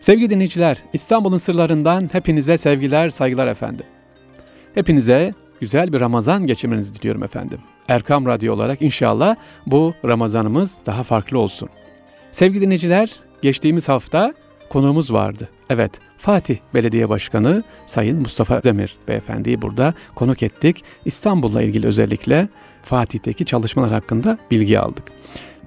Sevgili dinleyiciler, İstanbul'un sırlarından hepinize sevgiler, saygılar efendim. Hepinize güzel bir Ramazan geçirmenizi diliyorum efendim. Erkam Radyo olarak inşallah bu Ramazanımız daha farklı olsun. Sevgili dinleyiciler, geçtiğimiz hafta konuğumuz vardı. Evet, Fatih Belediye Başkanı Sayın Mustafa Demir Beyefendi'yi burada konuk ettik. İstanbul'la ilgili özellikle Fatih'teki çalışmalar hakkında bilgi aldık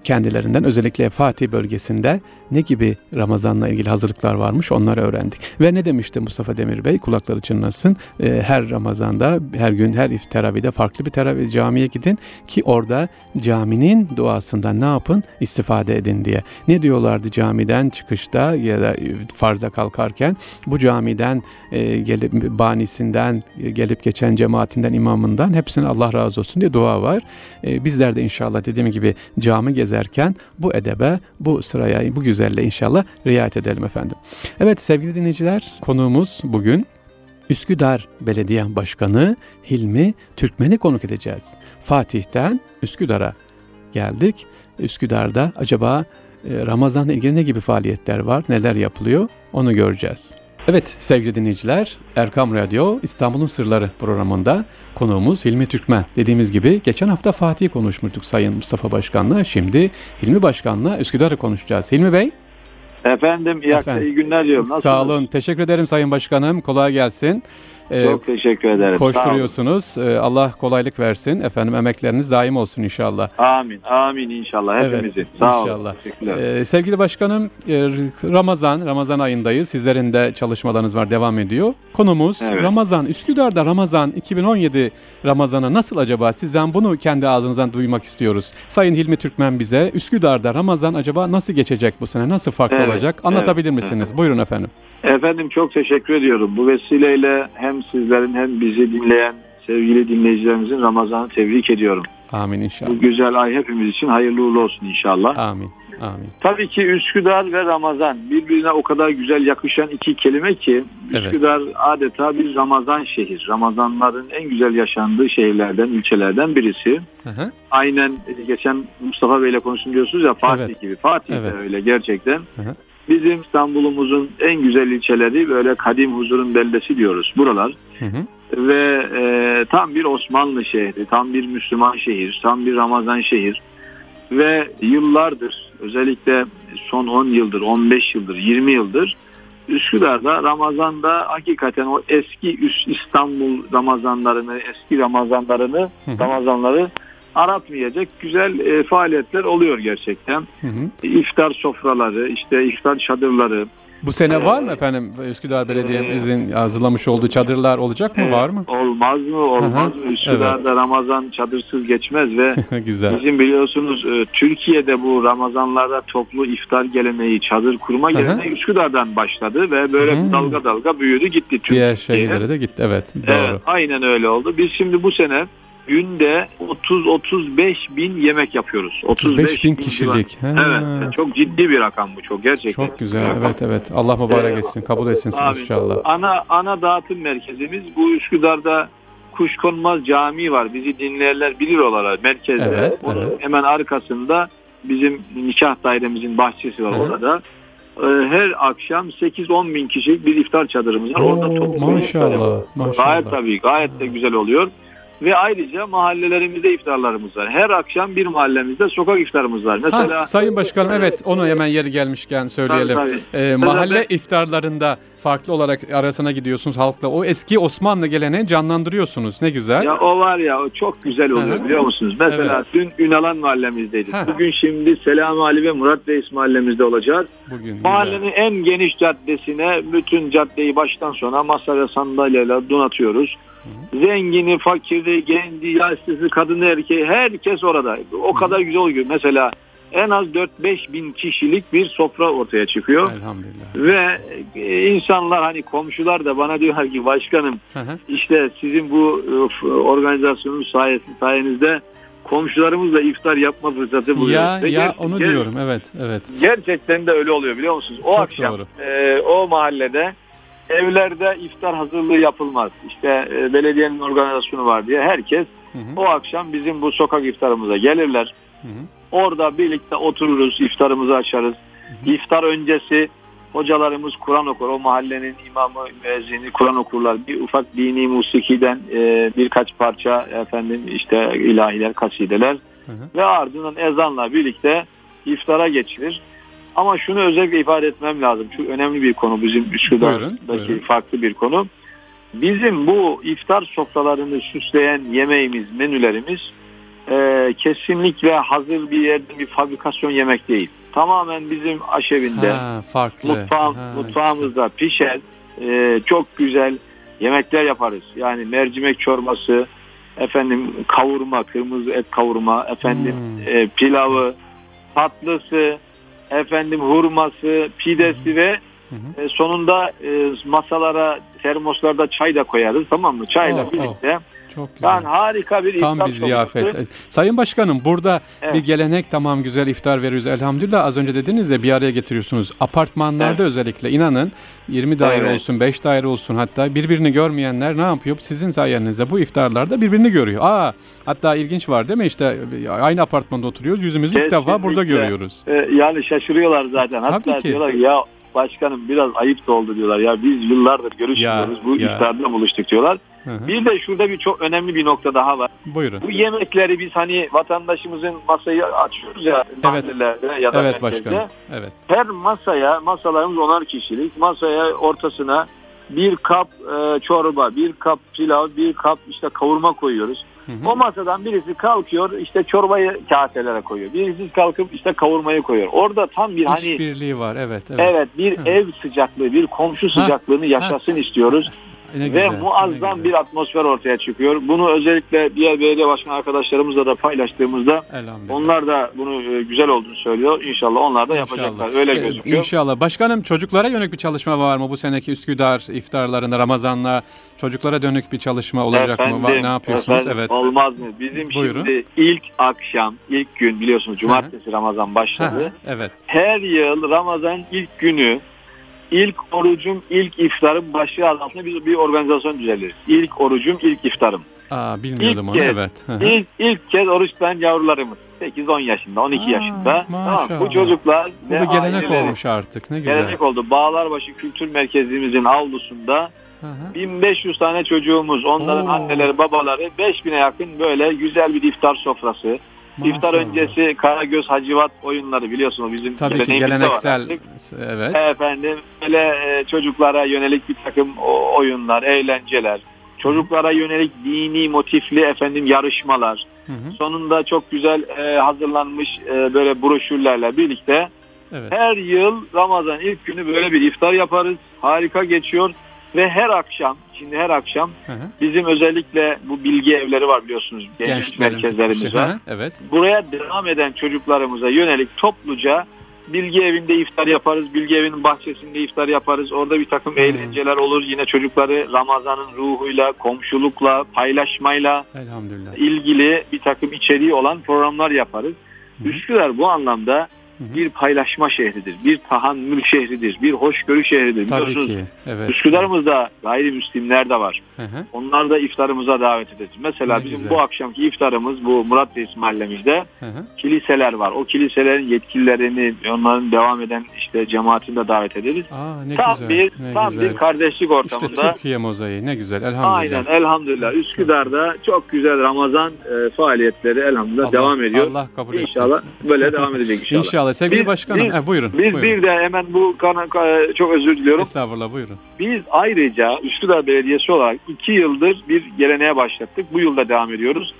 kendilerinden özellikle Fatih bölgesinde ne gibi Ramazan'la ilgili hazırlıklar varmış onları öğrendik. Ve ne demişti Mustafa Demir Bey kulakları çınlasın e, her Ramazan'da her gün her teravide farklı bir teravih camiye gidin ki orada caminin duasından ne yapın istifade edin diye. Ne diyorlardı camiden çıkışta ya da farza kalkarken bu camiden e, gelip banisinden e, gelip geçen cemaatinden imamından hepsine Allah razı olsun diye dua var. E, bizler de inşallah dediğim gibi cami gezerken bu edebe bu sıraya bu güzel güzelle inşallah riayet edelim efendim. Evet sevgili dinleyiciler konuğumuz bugün Üsküdar Belediye Başkanı Hilmi Türkmen'i konuk edeceğiz. Fatih'ten Üsküdar'a geldik. Üsküdar'da acaba e, Ramazan'la ilgili ne gibi faaliyetler var, neler yapılıyor onu göreceğiz. Evet sevgili dinleyiciler, Erkam Radyo İstanbul'un Sırları programında konuğumuz Hilmi Türkmen. Dediğimiz gibi geçen hafta Fatih'i konuşmuştuk Sayın Mustafa Başkan'la. Şimdi Hilmi Başkan'la Üsküdar'ı konuşacağız. Hilmi Bey. Efendim iyi, Efendim, iyi günler diyorum. Nasılsınız? Sağ olun. Teşekkür ederim Sayın Başkanım. Kolay gelsin. Ee, Çok teşekkür ederim. Koşturuyorsunuz. Ee, Allah kolaylık versin. Efendim emekleriniz daim olsun inşallah. Amin. Amin inşallah hepimizin. Evet, Sağ inşallah. olun. Ee, sevgili başkanım e, Ramazan, Ramazan ayındayız. Sizlerin de çalışmalarınız var, devam ediyor. Konumuz evet. Ramazan. Üsküdar'da Ramazan 2017 Ramazan'ı nasıl acaba? Sizden bunu kendi ağzınızdan duymak istiyoruz. Sayın Hilmi Türkmen bize Üsküdar'da Ramazan acaba nasıl geçecek bu sene? Nasıl farklı evet, olacak? Anlatabilir evet, misiniz? Evet. Buyurun efendim. Efendim çok teşekkür ediyorum. Bu vesileyle hem sizlerin hem bizi dinleyen sevgili dinleyicilerimizin Ramazan'ı tebrik ediyorum. Amin inşallah. Bu güzel ay hepimiz için hayırlı uğurlu olsun inşallah. Amin. Amin. Tabii ki Üsküdar ve Ramazan birbirine o kadar güzel yakışan iki kelime ki Üsküdar evet. adeta bir Ramazan şehir. Ramazanların en güzel yaşandığı şehirlerden, ülkelerden birisi. Hı hı. Aynen geçen Mustafa Bey ile konuştum diyorsunuz ya Fatih evet. gibi. Fatih evet. de öyle gerçekten. Hı hı. Bizim İstanbul'umuzun en güzel ilçeleri böyle kadim huzurun beldesi diyoruz buralar. Hı hı. Ve e, tam bir Osmanlı şehri, tam bir Müslüman şehir, tam bir Ramazan şehir. Ve yıllardır özellikle son 10 yıldır, 15 yıldır, 20 yıldır Üsküdar'da Ramazan'da hakikaten o eski İstanbul Ramazanlarını, eski Ramazanlarını, hı hı. Ramazanları aratmayacak güzel e, faaliyetler oluyor gerçekten. Hı hı. İftar sofraları, işte iftar çadırları. Bu sene var mı ee, efendim Üsküdar Belediye'mizin ee, hazırlamış olduğu çadırlar olacak mı? var mı? Olmaz mı? Olmaz mı? Üsküdar'da evet. Ramazan çadırsız geçmez ve Güzel. bizim biliyorsunuz e, Türkiye'de bu Ramazanlarda toplu iftar geleneği, çadır kurma geleneği Üsküdar'dan başladı ve böyle dalga dalga büyüdü gitti Türkiye'ye. Diğer şehirlere de gitti evet. Doğru. Evet, aynen öyle oldu. Biz şimdi bu sene günde 30-35 bin yemek yapıyoruz. 35, 35 bin kişilik. He. Evet çok ciddi bir rakam bu çok gerçekten. Çok güzel evet evet Allah mübarek etsin kabul etsin Abi, inşallah. Ana, ana dağıtım merkezimiz bu Üsküdar'da Kuşkonmaz Camii var bizi dinleyenler bilir olarak merkezde. Evet, evet. Hemen arkasında bizim nikah dairemizin bahçesi var evet. orada ee, her akşam 8-10 bin kişilik bir iftar çadırımız var. Orada toplu maşallah, maşallah. Gayet tabii gayet de güzel oluyor. Ve ayrıca mahallelerimizde iftarlarımız var. Her akşam bir mahallemizde sokak iftarımız var. Mesela ha, Sayın Başkanım evet onu hemen yeri gelmişken söyleyelim. Tabii, tabii. Ee, mahalle ben, iftarlarında farklı olarak arasına gidiyorsunuz halkla. O eski Osmanlı geleneği canlandırıyorsunuz. Ne güzel. Ya o var ya o çok güzel oluyor Hı-hı. biliyor musunuz? Mesela evet. dün Ünalan mahallemizdeydik. Hı-hı. Bugün şimdi Selam Ali ve Murat Reis mahallemizde olacağız. Bugün Mahallenin güzel. en geniş caddesine bütün caddeyi baştan sona masa ve sandalyeyle donatıyoruz. Zengini, fakiri, genci, yaşlısı, kadını, erkeği herkes orada. O kadar güzel oluyor. Mesela en az 4-5 bin kişilik bir sofra ortaya çıkıyor. Elhamdülillah. Ve e, insanlar hani komşular da bana diyorlar ki başkanım hı hı. işte sizin bu organizasyonun sayesi sayenizde komşularımızla iftar yapma fırsatı buluyoruz. Ya, ya onu diyorum evet evet. Gerçekten de öyle oluyor biliyor musunuz? O Çok akşam e, o mahallede evlerde iftar hazırlığı yapılmaz. İşte e, belediyenin organizasyonu var diye herkes hı hı. o akşam bizim bu sokak iftarımıza gelirler. Hı hı. Orada birlikte otururuz, iftarımızı açarız. Hı hı. İftar öncesi Hocalarımız Kur'an okur. O mahallenin imamı, müezzini Kur'an okurlar. Bir ufak dini musikiden e, birkaç parça efendim işte ilahiler, kasideler hı hı. ve ardından ezanla birlikte iftara geçilir. Ama şunu özellikle ifade etmem lazım. Çünkü önemli bir konu bizim Üsküdar'daki farklı bir konu. Bizim bu iftar sofralarını süsleyen yemeğimiz, menülerimiz e, kesinlikle hazır bir yerde bir fabrikasyon yemek değil. Tamamen bizim aşevinde, ha, farklı. Mutfağım, ha, mutfağımızda işte. pişen e, çok güzel yemekler yaparız. Yani mercimek çorbası, efendim kavurma, kırmızı et kavurma, efendim hmm. e, pilavı, tatlısı, efendim hurması, pidesi ve hı hı. E, sonunda e, masalara, termoslarda çay da koyarız tamam mı? Çayla oh, birlikte. Oh. Çok güzel. Yani harika bir Tam bir ziyafet. Sofrası. Sayın Başkanım burada evet. bir gelenek tamam güzel iftar veriyoruz elhamdülillah. Az önce dediniz ya bir araya getiriyorsunuz. Apartmanlarda evet. özellikle inanın 20 daire evet. olsun 5 daire olsun hatta birbirini görmeyenler ne yapıyor? Sizin sayenizde bu iftarlarda birbirini görüyor. Aa hatta ilginç var değil mi? İşte aynı apartmanda oturuyoruz. Yüzümüzü Kesinlikle. ilk defa burada görüyoruz. Ee, yani şaşırıyorlar zaten. Tabii hatta ki. diyorlar ya başkanım biraz ayıp da oldu diyorlar. Ya biz yıllardır görüşmüyoruz. Ya, bu ya. iftarda buluştuk diyorlar. Hı hı. Bir de şurada bir çok önemli bir nokta daha var. Buyurun. Bu yemekleri biz hani vatandaşımızın masayı açıyoruz ya evet. mahallelerde ya da evet, merkezde. Başkanım. Evet. Her masaya, masalarımız onar kişilik. Masaya ortasına bir kap e, çorba, bir kap pilav, bir kap işte kavurma koyuyoruz. Hı hı. O masadan birisi kalkıyor işte çorbayı kaselere koyuyor. Birisi kalkıp işte kavurmayı koyuyor. Orada tam bir hani birliği var evet. Evet, evet bir hı. ev sıcaklığı, bir komşu sıcaklığını ha. yaşasın ha. istiyoruz. Ne güzel, ve muazzam bir atmosfer ortaya çıkıyor. Bunu özellikle diğer belediye başkan arkadaşlarımızla da paylaştığımızda onlar da bunu e, güzel olduğunu söylüyor. İnşallah onlar da İnşallah. yapacaklar. Öyle e, gözüküyor. İnşallah. Başkanım çocuklara yönelik bir çalışma var mı bu seneki Üsküdar iftarlarında Ramazan'la çocuklara dönük bir çalışma olacak efendim, mı? Ne yapıyorsunuz? Efendim, evet. Olmaz mı? Bizim Buyurun. şimdi ilk akşam, ilk gün biliyorsunuz cumartesi Ramazan başladı. evet. Her yıl Ramazan ilk günü İlk orucum, ilk iftarım başlığı altında bir, bir organizasyon düzenleriz. İlk orucum, ilk iftarım. Aa, bilmiyordum ilk onu kez, evet. ilk, ilk kez oruç tutan yavrularımız. 8-10 yaşında, 12 Aa, yaşında. Tamam, bu çocuklar bu da gelenek aileleri, olmuş artık. Ne güzel. Gelenek oldu. Bağlarbaşı Kültür Merkezimizin avlusunda Hı 1500 tane çocuğumuz, onların Oo. anneleri, babaları 5000'e yakın böyle güzel bir iftar sofrası. Maşallah. İftar öncesi Karagöz Hacivat oyunları biliyorsunuz bizim Tabii ki geleneksel. Evet. Efendim böyle e, çocuklara yönelik bir takım oyunlar, eğlenceler. Çocuklara yönelik dini motifli efendim yarışmalar. Hı hı. Sonunda çok güzel e, hazırlanmış e, böyle broşürlerle birlikte evet. her yıl Ramazan ilk günü böyle bir iftar yaparız. Harika geçiyor. Ve her akşam, şimdi her akşam hı hı. bizim özellikle bu bilgi evleri var biliyorsunuz. Gençlik merkezlerimiz var. evet. Buraya devam eden çocuklarımıza yönelik topluca bilgi evinde iftar yaparız. Bilgi evinin bahçesinde iftar yaparız. Orada bir takım hmm. eğlenceler olur. Yine çocukları Ramazan'ın ruhuyla, komşulukla, paylaşmayla ilgili bir takım içeriği olan programlar yaparız. Hmm. Üsküdar bu anlamda bir paylaşma şehridir. Bir tahammül şehridir. Bir hoşgörü şehridir. Tabii ki. Evet. Üsküdar'ımızda gayrimüslimler de var. Hı hı. Onlar da iftarımıza davet ederiz. Mesela ne bizim güzel. bu akşamki iftarımız bu Murat Reis mahallemizde hı hı. kiliseler var. O kiliselerin yetkililerini, onların devam eden işte cemaatini de davet ederiz. Aa, ne tam güzel. bir ne tam güzel. bir kardeşlik ortamında. İşte Türkiye mozaiği ne güzel elhamdülillah. Aynen elhamdülillah. Üsküdar'da çok güzel Ramazan e, faaliyetleri elhamdülillah Allah, devam ediyor. Allah kabul etsin. İnşallah böyle devam edecek inşallah. İnşallah Sevgili biz, başkanım. Biz, He, buyurun. Biz buyurun. bir de hemen bu çok özür diliyorum. Estağfurullah buyurun. Biz ayrıca Üsküdar Belediyesi olarak iki yıldır bir geleneğe başlattık. Bu yılda devam ediyoruz.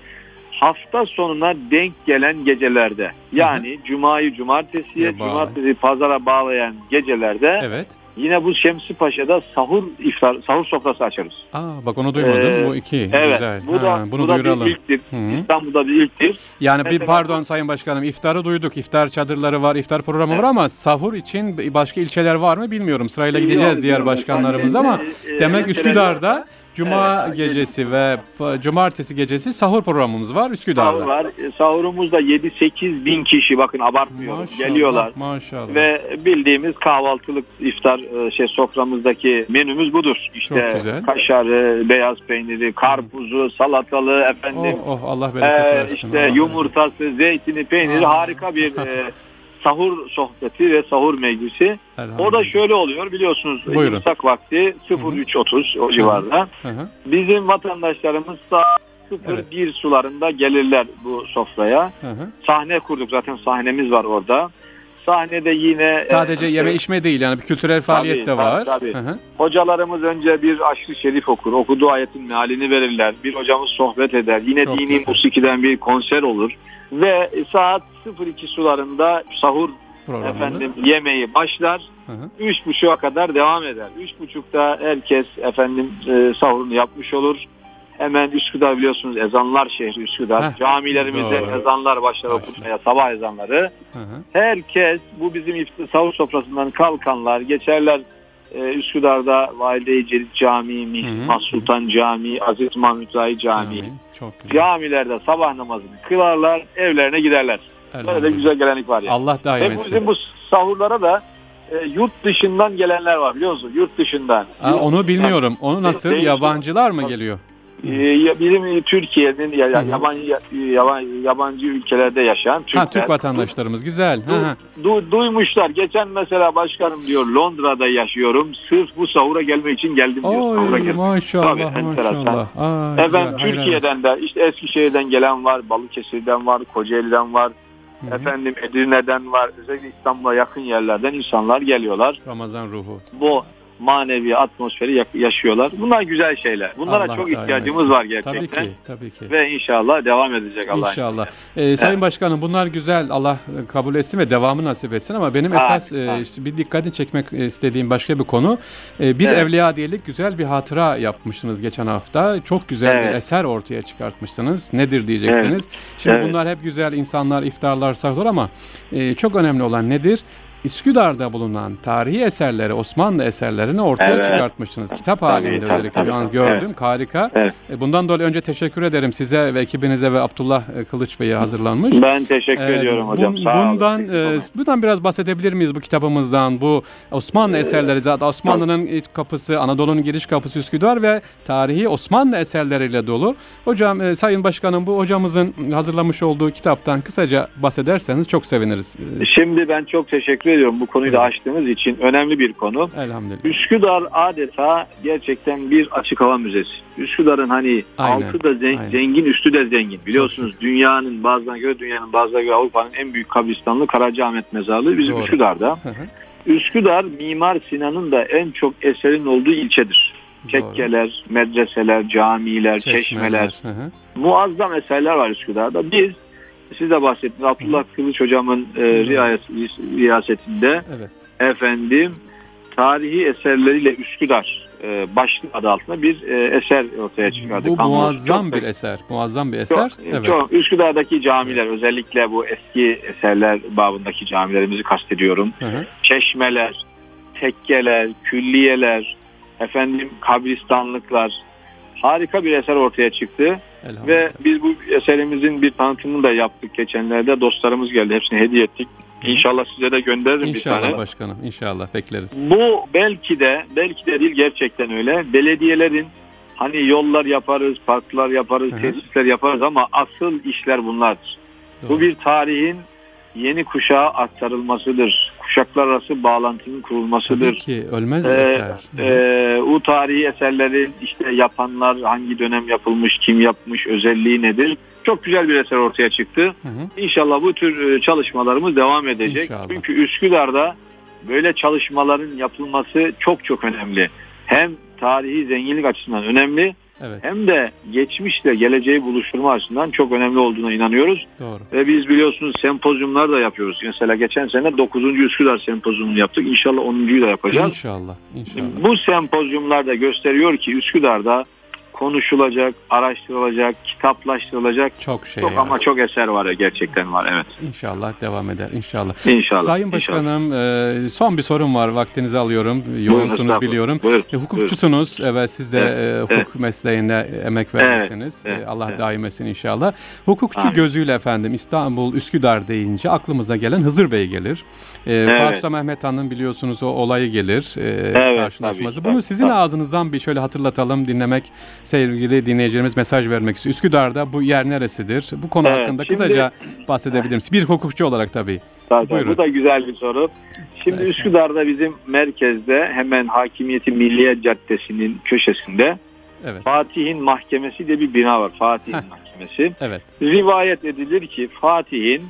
Hafta sonuna denk gelen gecelerde yani Hı-hı. cumayı cumartesiye, cumartesi pazara bağlayan gecelerde evet. Yine bu Şemsi Paşa'da sahur iftar sahur sofrası açarız. Aa bak onu duymadım. Ee, bu iki. Evet. Güzel. Bu da ha, bunu bu da duyuralım. bir ilktir. Hı-hı. İstanbul'da bir ilktir. Yani Mesela, bir pardon Sayın Başkanım iftarı duyduk. İftar çadırları var, iftar programı evet. var ama sahur için başka ilçeler var mı bilmiyorum. Sırayla gideceğiz diğer başkanlarımız ama e, demek Üsküdar'da Cuma evet, gecesi ve cumartesi gecesi sahur programımız var Üsküdar'da. Sahur var. E, sahurumuzda 7-8 bin kişi bakın abartmıyorum maşallah, geliyorlar. Maşallah. Ve bildiğimiz kahvaltılık iftar e, şey soframızdaki menümüz budur. İşte kaşarı, beyaz peyniri, karpuzu, salatalı efendim. Oh, oh Allah bereket e, versin. İşte Allah yumurtası, zeytini, peyniri harika bir e, sahur sohbeti ve sahur meclisi. O da şöyle oluyor biliyorsunuz Buyurun. imsak vakti 03.30 o civarda. Hı hı. Bizim vatandaşlarımız saat 01 sularında gelirler bu sofraya. Hı hı. Sahne kurduk zaten sahnemiz var orada. Sahnede yine Sadece e, yeme içme değil yani bir kültürel faaliyet de tabii, var. tabii. Hı hı. Hocalarımız önce bir aşkı şerif okur. Okuduğu ayetin mealini verirler. Bir hocamız sohbet eder. Yine Çok dini güzel. musikiden bir konser olur. Ve saat 02 sularında sahur efendim yemeği başlar. Hı hı. Üç buçuğa kadar devam eder. Üç buçukta herkes efendim e, sahurunu yapmış olur. Hemen Üsküdar biliyorsunuz ezanlar şehri Üsküdar. Heh, Camilerimizde doğru. ezanlar başlar okunmaya sabah ezanları. Hı hı. Herkes bu bizim iftar sahur sofrasından kalkanlar geçerler e, Üsküdar'da Valide-i Celil Camii, Mihrimah. Sultan Camii, Aziz Mahmut Rai Camii. Camilerde sabah namazını kılarlar, evlerine giderler. Böyle de güzel gelenek var yani. Allah daim etsin. bizim bu sahurlara da e, yurt dışından gelenler var biliyor musun? Yurt dışından. Aa, onu bilmiyorum. Onu nasıl? Değil- Yabancılar mı geliyor? E, ya- bizim Türkiye'nin yabancı yabancı, yabancı ülkelerde yaşayan Türkler. Ha Türk vatandaşlarımız. Güzel. Hı hı. Du- duymuşlar. Geçen mesela başkanım diyor Londra'da yaşıyorum. Sırf bu sahura gelmek için geldim diyor. Sahura Oy gelmek. maşallah Tabii, enteresan. maşallah. Aa, Efendim güzel, Türkiye'den de işte Eskişehir'den gelen var, Balıkesir'den var, Kocaeli'den var, olsun. Hı hı. efendim Edirne'den var. Özellikle İstanbul'a yakın yerlerden insanlar geliyorlar. Ramazan ruhu. Bu manevi atmosferi yaşıyorlar. Bunlar güzel şeyler. Bunlara Allah çok ihtiyacımız var gerçekten. Tabii ki, tabii ki. Ve inşallah devam edecek Allah'ın İnşallah. Ee, Sayın Başkanım bunlar güzel. Allah kabul etsin ve devamı nasip etsin ama benim esas e, amin. işte bir dikkatini çekmek istediğim başka bir konu. E, bir Evet. evliya diyelik güzel bir hatıra yapmışsınız geçen hafta. Çok güzel bir Evet. eser ortaya çıkartmışsınız. Nedir diyeceksiniz. Şimdi Evet. bunlar hep güzel insanlar, iftarlar, sahur ama e, çok önemli olan nedir? Üsküdar'da bulunan tarihi eserleri, Osmanlı eserlerini ortaya Evet. çıkartmışsınız. Kitap Tabii, halinde tabii, özellikle tabii. bir an gördüm. Harika. Evet. E, Bundan dolayı önce teşekkür ederim size ve ekibinize ve Abdullah e, Kılıç Bey'e hazırlanmış. Ben teşekkür Evet, ediyorum hocam. bun- Sağ olun. bundan e, olmayın. bundan biraz bahsedebilir miyiz bu kitabımızdan? Bu Osmanlı eserleri zaten Osmanlı'nın ilk kapısı, Anadolu'nun giriş kapısı Üsküdar ve tarihi Osmanlı eserleriyle dolu. Hocam e, Sayın Başkanım bu hocamızın hazırlamış olduğu kitaptan kısaca bahsederseniz çok seviniriz. Şimdi ben çok teşekkür ediyorum bu konuyu da açtığınız için. Önemli bir konu. Elhamdülillah. Üsküdar adeta gerçekten bir açık hava müzesi. Üsküdar'ın hani Aynen, altı da zen- aynen. zengin, üstü de zengin. Biliyorsunuz dünyanın bazılarına göre dünyanın bazılarına göre Avrupa'nın en büyük kabristanlığı Karacaahmet Mezarlığı bizim Doğru. Üsküdar'da. Üsküdar Mimar Sinan'ın da en çok eserin olduğu ilçedir. Tekkeler, medreseler, camiler, çeşmeler. Hı hı. Muazzam eserler var Üsküdar'da. Biz siz de bahsettiniz Abdullah Kılıç hocamın e, riayet- riyasetinde Evet. efendim tarihi eserleriyle Üsküdar e, başlığı adı altında bir e, eser ortaya çıkardı. Bu Kanlı- muazzam çok- bir eser. Muazzam bir eser. Çok, evet. çok- Üsküdar'daki camiler özellikle bu eski eserler babındaki camilerimizi kastediyorum. Hı hı. Çeşmeler, tekkeler, külliyeler, efendim kabristanlıklar harika bir eser ortaya çıktı. Ve biz bu eserimizin bir tanıtımını da yaptık geçenlerde. Dostlarımız geldi. Hepsini hediye ettik. İnşallah size de gönderirim bir İnşallah tane. başkanım. İnşallah bekleriz. Bu belki de belki de değil gerçekten öyle. Belediyelerin hani yollar yaparız, parklar yaparız, tesisler yaparız ama asıl işler bunlardır. Doğru. Bu bir tarihin yeni kuşağa aktarılmasıdır. Kuşaklar arası bağlantının kurulmasıdır. Tabii ki ölmez Ee, eser. E, o tarihi eserleri işte yapanlar hangi dönem yapılmış, kim yapmış, özelliği nedir? Çok güzel bir eser ortaya çıktı. Hı hı. İnşallah bu tür e, çalışmalarımız devam edecek. İnşallah. Çünkü Üsküdar'da böyle çalışmaların yapılması çok çok önemli. Hem tarihi zenginlik açısından önemli Evet. hem de geçmişle geleceği buluşturma açısından çok önemli olduğuna inanıyoruz. Doğru. Ve biz biliyorsunuz sempozyumlar da yapıyoruz. Mesela geçen sene 9. Üsküdar sempozyumunu yaptık. İnşallah 10.yu da yapacağız. İnşallah. İnşallah. Bu sempozyumlar da gösteriyor ki Üsküdar'da konuşulacak, araştırılacak, kitaplaştırılacak Çok şey. çok var. ama çok eser var gerçekten var evet. İnşallah devam eder. İnşallah. İnşallah. Sayın inşallah. Başkanım e, son bir sorum var. Vaktinizi alıyorum. Yoğunsunuz biliyorum. Buyurun, E, hukukçusunuz. Evet siz de Evet, e, hukuk mesleğinde emek vermişsiniz. evet, E, Allah evet. daim etsin inşallah. Hukukçu Amin. gözüyle efendim İstanbul, Üsküdar deyince aklımıza gelen Hızır Bey gelir. E, Fatih Sultan Mehmet Han'ın biliyorsunuz o olayı gelir. E, karşılaşması. tabii Bunu tabii, sizin tabii. ağzınızdan bir şöyle hatırlatalım, dinlemek sevgili dinleyicilerimiz mesaj vermek istiyor. Üsküdar'da bu yer neresidir? Bu konu evet, hakkında şimdi, kısaca bahsedebilir misiniz? Bir hukukçu olarak tabii. Tabii, bu da güzel bir soru. Şimdi evet. Üsküdar'da bizim merkezde hemen Hakimiyeti Milliye Caddesi'nin köşesinde evet. Fatih'in Mahkemesi diye bir bina var. Fatih'in Heh. Mahkemesi. Evet. Rivayet edilir ki Fatih'in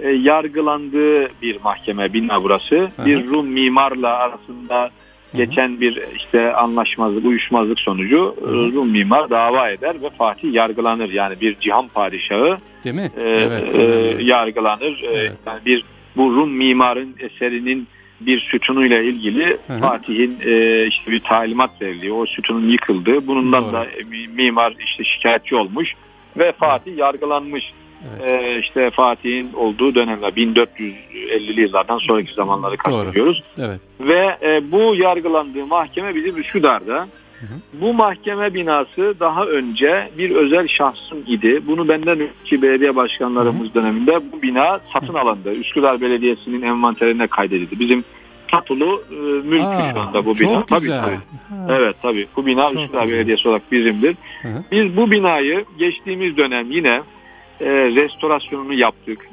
e, yargılandığı bir mahkeme bina burası. Hı hı. Bir Rum mimarla arasında geçen bir işte anlaşmazlık, uyuşmazlık sonucu hı. Rum mimar dava eder ve Fatih yargılanır. Yani bir cihan padişahı Değil mi? E, evet, e, yargılanır. E, evet. Yani bir bu Rum mimarın eserinin bir sütunuyla ilgili Fatih'in e, işte bir talimat veriliyor. O sütunun yıkıldığı. Bunundan Doğru. da mimar işte şikayetçi olmuş ve Fatih yargılanmış. Evet. Ee, işte Fatih'in olduğu dönemler 1450'li yıllardan sonraki zamanları kastediyoruz. Evet. Ve e, bu yargılandığı mahkeme bizim Üsküdar'da. Bu mahkeme binası daha önce bir özel şahsın idi. Bunu benden önceki belediye başkanlarımız hı hı. döneminde bu bina satın alındı. Üsküdar Belediyesi'nin envanterine kaydedildi. Bizim tatulu e, mülkü Aa, şu anda bu bina. Çok güzel. Tabii, tabii. Evet tabii. Bu bina çok Üsküdar güzel. Belediyesi olarak bizimdir. Hı hı. Biz bu binayı geçtiğimiz dönem yine e, restorasyonunu yaptık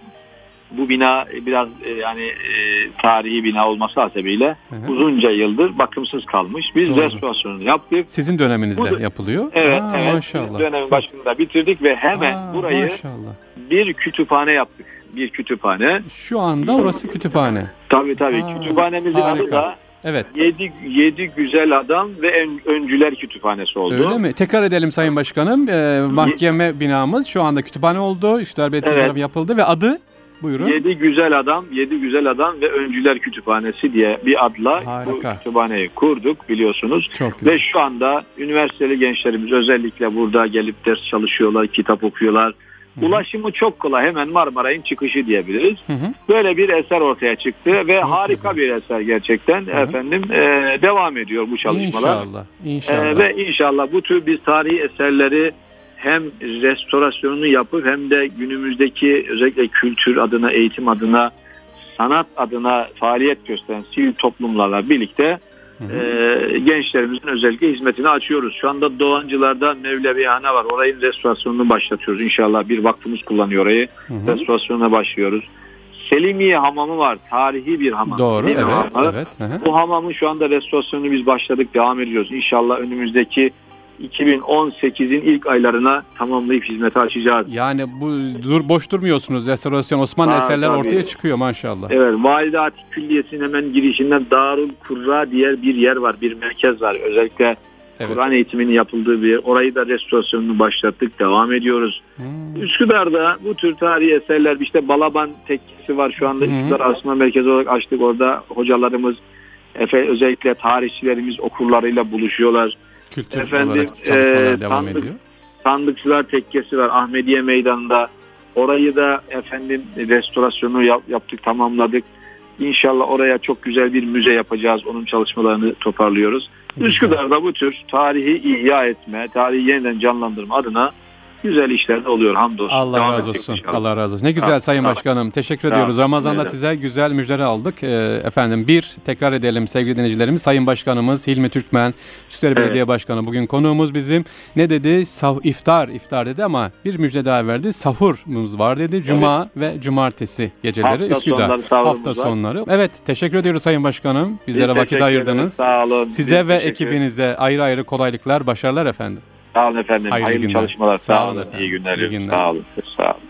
bu bina biraz e, yani e, tarihi bina olması hasebiyle hı hı. uzunca yıldır bakımsız kalmış. Biz Doğru. restorasyonunu yaptık. Sizin döneminizde bu, yapılıyor. Evet, Aa, evet. Maşallah. Dönemin başında bitirdik ve hemen Aa, burayı maşallah. bir kütüphane yaptık. Bir kütüphane. Şu anda orası kütüphane. Tabii tabii. Aa, Kütüphanemizin harika. adı da Evet. Yedi, yedi güzel adam ve ön, öncüler kütüphanesi oldu. Öyle mi? Tekrar edelim Sayın Başkanım. Ee, mahkeme binamız şu anda kütüphane oldu. Üsküdar Belediyesi evet. yapıldı ve adı Buyurun. Yedi Güzel Adam, Yedi Güzel Adam ve Öncüler Kütüphanesi diye bir adla Harika. bu kütüphaneyi kurduk biliyorsunuz. Çok güzel. Ve şu anda üniversiteli gençlerimiz özellikle burada gelip ders çalışıyorlar, kitap okuyorlar. Hı-hı. Ulaşımı çok kolay. Hemen Marmaray'ın çıkışı diyebiliriz. Hı-hı. Böyle bir eser ortaya çıktı ve çok harika güzel. bir eser gerçekten. Hı-hı. Efendim e, devam ediyor bu çalışmalar. İnşallah. İnşallah. E, ve inşallah bu tür biz tarihi eserleri hem restorasyonunu yapıp hem de günümüzdeki özellikle kültür adına, eğitim adına, sanat adına faaliyet gösteren sivil toplumlarla birlikte E, gençlerimizin özellikle hizmetini açıyoruz. Şu anda Doğancılar'da Mevlevihane var. Orayın restorasyonunu başlatıyoruz. İnşallah bir vakfımız kullanıyor orayı. Hı hı. Restorasyonuna başlıyoruz. Selimiye Hamamı var. Tarihi bir hamam. Doğru, evet, evet. Hı hı. Bu hamamın şu anda restorasyonunu biz başladık, devam ediyoruz. İnşallah önümüzdeki 2018'in ilk aylarına tamamlayıp hizmete açacağız. Yani bu dur boş durmuyorsunuz. Restorasyon Osmanlı ha, eserler tabii. ortaya çıkıyor maşallah. Evet, Valide Atik Külliyesi'nin hemen girişinden Darul Kurra diye bir yer var, bir merkez var. Özellikle evet. Kur'an eğitiminin yapıldığı bir yer. Orayı da restorasyonunu başlattık, devam ediyoruz. Hmm. Üsküdar'da bu tür tarihi eserler, işte Balaban Tekkesi var şu anda. Hmm. Üsküdar Asma Merkezi olarak açtık. Orada hocalarımız, Efe, özellikle tarihçilerimiz okurlarıyla buluşuyorlar. Kültür Efendim, olarak çalışmalar e, devam sandık, ediyor. Sandıkçılar Tekkesi var Ahmediye Meydanı'nda. Orayı da efendim restorasyonu yap, yaptık, tamamladık. İnşallah oraya çok güzel bir müze yapacağız. Onun çalışmalarını toparlıyoruz. Güzel. Üsküdar'da bu tür tarihi ihya etme, tarihi yeniden canlandırma adına güzel işler de oluyor hamdolsun. Allah Devam razı olsun. Inşallah. Allah razı olsun. Ne güzel tamam, Sayın tamam. Başkanım. Teşekkür tamam. ediyoruz. Ramazan'da evet. size güzel müjdeler aldık. Ee, efendim bir tekrar edelim sevgili dinleyicilerimiz. Sayın Başkanımız Hilmi Türkmen, Üsküdar evet. Belediye Başkanı bugün konuğumuz bizim. Ne dedi? Sav iftar, iftar dedi ama bir müjde daha verdi. Sahurumuz var dedi. Cuma evet. ve cumartesi geceleri Hafta Üsküdar. Sonları, Hafta sonları. Evet, teşekkür ediyoruz Sayın Başkanım. Bizlere Biz vakit ayırdınız. Sağ olun. Size Biz ve ekibinize ayrı ayrı kolaylıklar, başarılar efendim. Sağ olun efendim. Hayırlı, Hayırlı çalışmalar. Sağ, sağ olun. Efendim. İyi günler. İyi günler. Sağ olun. Sağ olun.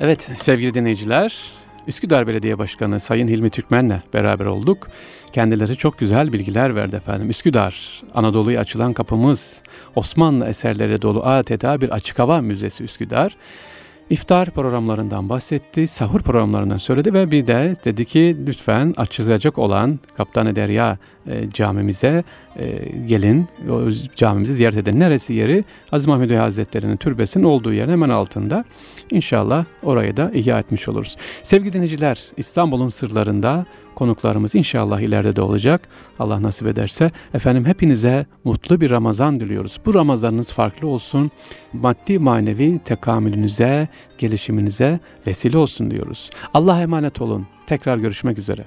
Evet sevgili dinleyiciler, Üsküdar Belediye Başkanı Sayın Hilmi Türkmen'le beraber olduk. Kendileri çok güzel bilgiler verdi efendim. Üsküdar, Anadolu'ya açılan kapımız, Osmanlı eserleri dolu adeta bir açık hava müzesi Üsküdar. İftar programlarından bahsetti, sahur programlarından söyledi ve bir de dedi ki lütfen açılacak olan Kaptan Derya e, camimize e, gelin, o camimizi ziyaret edin. Neresi yeri? Aziz Mahmud Hazretleri'nin türbesinin olduğu yerin hemen altında. İnşallah orayı da ihya etmiş oluruz. Sevgili dinleyiciler, İstanbul'un sırlarında konuklarımız inşallah ileride de olacak. Allah nasip ederse. Efendim hepinize mutlu bir Ramazan diliyoruz. Bu Ramazanınız farklı olsun. Maddi manevi tekamülünüze, gelişiminize vesile olsun diyoruz. Allah'a emanet olun. Tekrar görüşmek üzere.